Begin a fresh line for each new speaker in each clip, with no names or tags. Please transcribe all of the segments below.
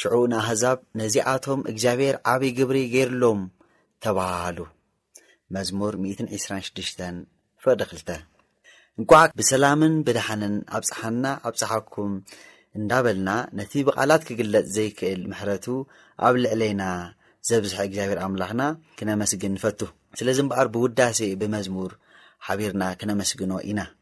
ሽዑ ንኣህዛብ ነዚኣቶም እግዚኣብሄር ዓብዪ ግብሪ ገይሩሎም ተባሃሃሉ። መዝሙር ሚእትን ዒስራን ሽዱሽተን ፍቕዲ ክልተ። እንቋዕ ብሰላምን ብደሓንን ኣብጽሓና ኣብጽሓኩም እንዳበልና ነቲ ብቓላት ክግለጽ ዘይክእል ምሕረቱ ኣብ ልዕሌና ዘብዝሐ እግዚኣብሄር ኣምላኽና ክነመስግን ንፈቱ። ስለዚ እምበኣር ብውዳሴ ብመዝሙር ሓቢርና ክነመስግኖ ኢና።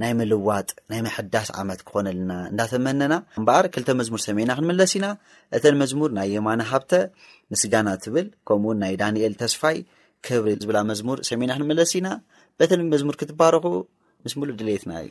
ናይ ምልዋጥ ናይ ምሕዳስ ዓመት ክኾነልና እንዳተመነና እምበኣር ክልተ መዝሙር ሰሜና ክንምለስ ኢና እተን መዝሙር ናይ የማነ ሃብተ ምስጋና ትብል ከምኡውን ናይ ዳንኤል ተስፋይ ክብሪ ዝብላ መዝሙር ሰሜና ክንመለስ ኢና በተን መዝሙር ክትባረኹ ምስ ሙሉእ ድሌትና እዩ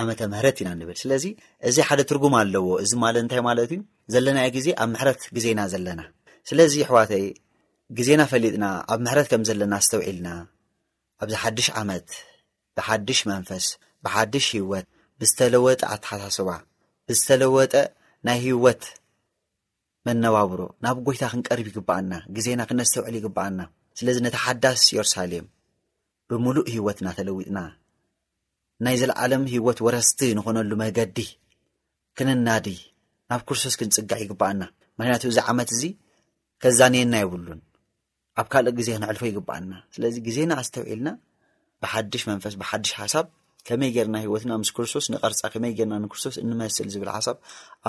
ዓመተ ምህረት ኢና ንብል ስለዚ እዚ ሓደ ትርጉም ኣለዎ እዚ ማለት እንታይ ማለት እዩ ዘለናዮ ግዜ ኣብ ምሕረት ግዜና ዘለና ስለዚ ኣሕዋተይ ግዜና ፈሊጥና ኣብ ምሕረት ከም ዘለና ኣስተውዒልና ኣብዚ ሓድሽ ዓመት ብሓድሽ መንፈስ ብሓድሽ ህይወት ብዝተለወጠ ኣተሓሳስባ
ብዝተለወጠ ናይ ህይወት መነባብሮ ናብ ጎይታ ክንቀርብ ይግብኣና ግዜና ክነስተውዕል ይግብኣና ስለዚ ነቲ ሓዳስ የሩሳሌም ብምሉእ ህይወትና ተለዊጥና ናይ ዘለዓለም ህይወት ወረስቲ ንኾነሉ መገዲ ክንናዲ ናብ ክርስቶስ ክንጽጋዕ ይግብኣና ምክንያቱ እዚ ዓመት እዚ ከዛንየና የብሉን ኣብ ካልእ ግዜ ክነዕልፎ ይግብኣና ስለዚ ግዜና ኣስተውዒልና ብሓድሽ መንፈስ ብሓድሽ ሓሳብ ከመይ ጌርና ህይወትና ምስ ክርስቶስ ንቐርፃ ከመይ ጌርና ንክርስቶስ እንመስል ዝብል ሓሳብ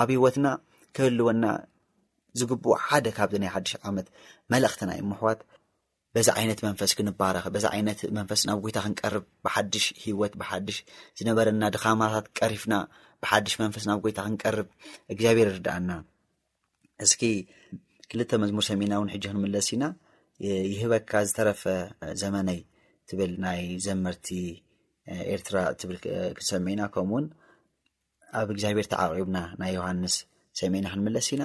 ኣብ ህይወትና ክህልወና ዝግብኡ ሓደ ካብዚ ናይ ሓድሽ ዓመት መልእኽትና እዩ ምሕዋት በዚ ዓይነት መንፈስ ክንባረኽ፣ በዚ ዓይነት መንፈስ ናብ ጐይታ ክንቀርብ፣ ብሓድሽ ህይወት፣ ብሓድሽ ዝነበረና ድኻማታት ቀሪፍና፣ ብሓድሽ መንፈስ ናብ ጐይታ ክንቀርብ እግዚኣብሔር ይርድኣና። እስኪ ክልተ መዝሙር ሰሚና እውን ሕጂ ክንምለስ ኢና። ይህበካ ዝተረፈ ዘመነይ ትብል ናይ ዘመርቲ ኤርትራ ትብል ክንሰምዕ ኢና። ከምኡውን ኣብ እግዚኣብሔር ተዓቂብና ናይ ዮሃንስ ሰሚዕና ክንምለስ ኢና።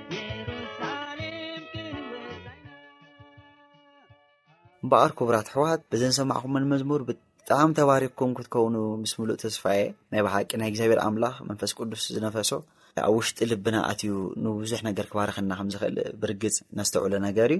እምበኣር ክቡራት ኣሕዋት በዘን ሰማዕኹመን መዝሙር ብጣዕሚ ተባሪኽኩም ክትከውኑ ምስ ምሉእ ተስፋየ ናይ ብሓቂ ናይ እግዚኣብሔር ኣምላኽ መንፈስ ቅዱስ ዝነፈሶ ኣብ ውሽጢ ልብና ኣትዩ ንብዙሕ ነገር ክባርኸና ከም ዝኽእል ብርግጽ ነስተውዕሎ ነገር እዩ